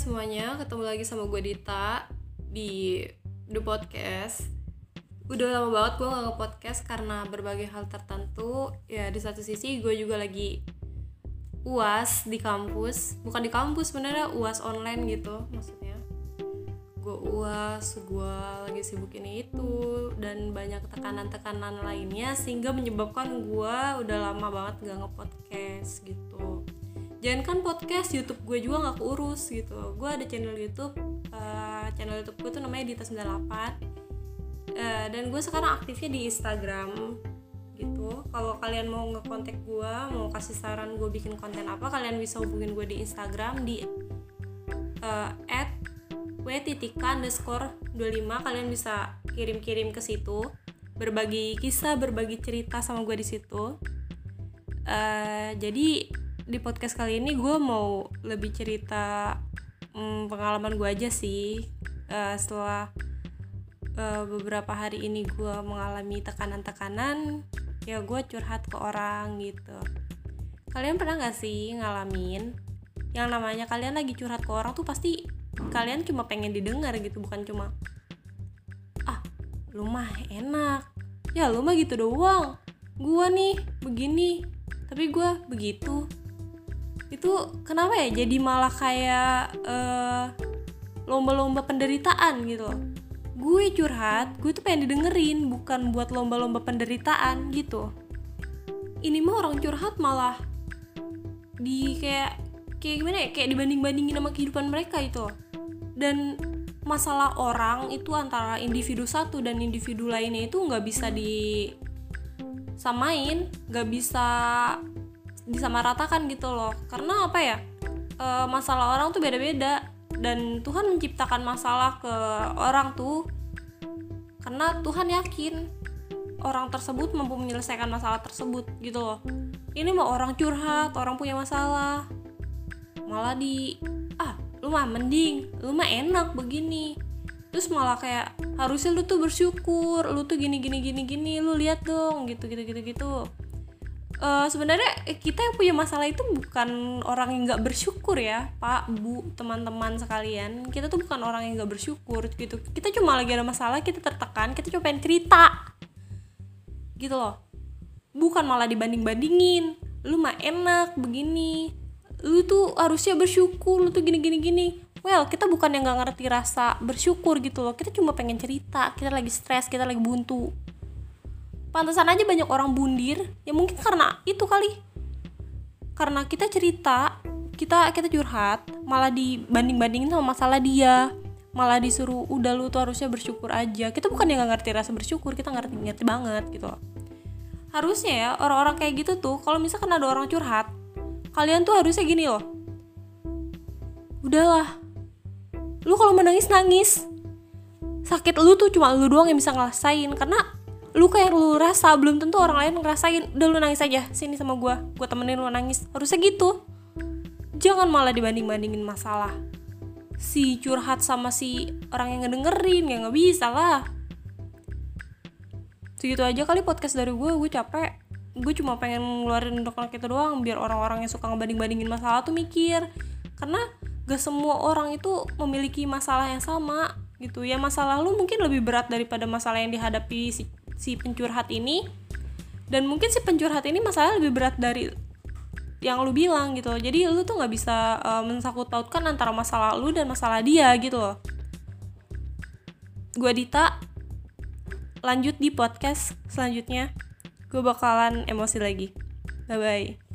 semuanya, ketemu lagi sama gue Dita di The Podcast. Udah lama banget gue gak nge-podcast karena berbagai hal tertentu. Ya di satu sisi gue juga lagi uas di kampus. Bukan di kampus sebenarnya uas online gitu maksudnya. Gue uas, gue lagi sibuk ini itu Dan banyak tekanan-tekanan lainnya Sehingga menyebabkan gue udah lama banget gak nge-podcast gitu jangan kan podcast YouTube gue juga nggak keurus gitu. Gue ada channel YouTube uh, channel YouTube gue tuh namanya Dita 98 uh, dan gue sekarang aktifnya di Instagram gitu. Kalau kalian mau ngekontak gue mau kasih saran gue bikin konten apa kalian bisa hubungin gue di Instagram di uh, underscore 25 kalian bisa kirim-kirim ke situ berbagi kisah berbagi cerita sama gue di situ. Uh, jadi di podcast kali ini gue mau lebih cerita hmm, pengalaman gue aja sih. Uh, setelah uh, beberapa hari ini gue mengalami tekanan-tekanan ya gue curhat ke orang gitu. Kalian pernah gak sih ngalamin yang namanya kalian lagi curhat ke orang tuh pasti kalian cuma pengen didengar gitu bukan cuma ah lu mah enak. Ya lu mah gitu doang. Gue nih begini. Tapi gue begitu itu kenapa ya? Jadi malah kayak uh, lomba-lomba penderitaan gitu loh. Gue curhat gue tuh pengen didengerin bukan buat lomba-lomba penderitaan gitu. Ini mah orang curhat malah di kayak kayak gimana ya? Kayak dibanding bandingin sama kehidupan mereka itu dan masalah orang itu antara individu satu dan individu lainnya itu nggak bisa disamain nggak bisa disamaratakan gitu loh. Karena apa ya? E, masalah orang tuh beda-beda. Dan Tuhan menciptakan masalah ke orang tuh karena Tuhan yakin orang tersebut mampu menyelesaikan masalah tersebut gitu loh. Ini mau orang curhat orang punya masalah. Malah di ah lu mah mending lu mah enak begini. Terus malah kayak harusnya lu tuh bersyukur lu tuh gini gini gini gini lu lihat dong gitu gitu gitu gitu uh, sebenarnya kita yang punya masalah itu bukan orang yang nggak bersyukur ya pak bu teman-teman sekalian. Kita tuh bukan orang yang nggak bersyukur gitu. Kita cuma lagi ada masalah kita tertekan kita cuma pengen cerita. Gitu loh. Bukan malah dibanding bandingin lu mah enak begini. Lu tuh harusnya bersyukur lu tuh gini gini gini well kita bukan yang nggak ngerti rasa bersyukur gitu loh. Kita cuma pengen cerita kita lagi stres kita lagi buntu pantesan aja banyak orang bundir. Ya mungkin karena itu kali. Karena kita cerita kita kita curhat malah dibanding bandingin sama masalah dia. Malah disuruh udah lu tuh harusnya bersyukur aja. Kita bukan yang gak ngerti rasa bersyukur kita ngerti ngerti banget gitu harusnya ya orang-orang kayak gitu tuh kalau misalkan ada orang curhat kalian tuh harusnya gini loh. Udahlah lu kalau menangis nangis. Sakit lu tuh cuma lu doang yang bisa ngerasain. Karena luka yang lu rasa belum tentu orang lain ngerasain. Udah lu nangis aja sini sama gue gue temenin lu nangis. Harusnya gitu. Jangan malah dibanding bandingin masalah. Si curhat sama si orang yang ngedengerin ya nggak bisa lah. Segitu aja kali podcast dari gue gue capek. Gue cuma pengen ngeluarin untuk itu doang biar orang-orang yang suka ngebanding bandingin masalah tuh mikir. Karena gak semua orang itu memiliki masalah yang sama gitu. Ya masalah lu mungkin lebih berat daripada masalah yang dihadapi si si pencurhat ini. Dan mungkin si pencurhat ini masalah lebih berat dari yang lu bilang gitu jadi lu tuh nggak bisa uh, mensangkut pautkan antara masalah lu dan masalah dia gitu loh. Gue Dita lanjut di podcast selanjutnya. Gue bakalan emosi lagi. Bye bye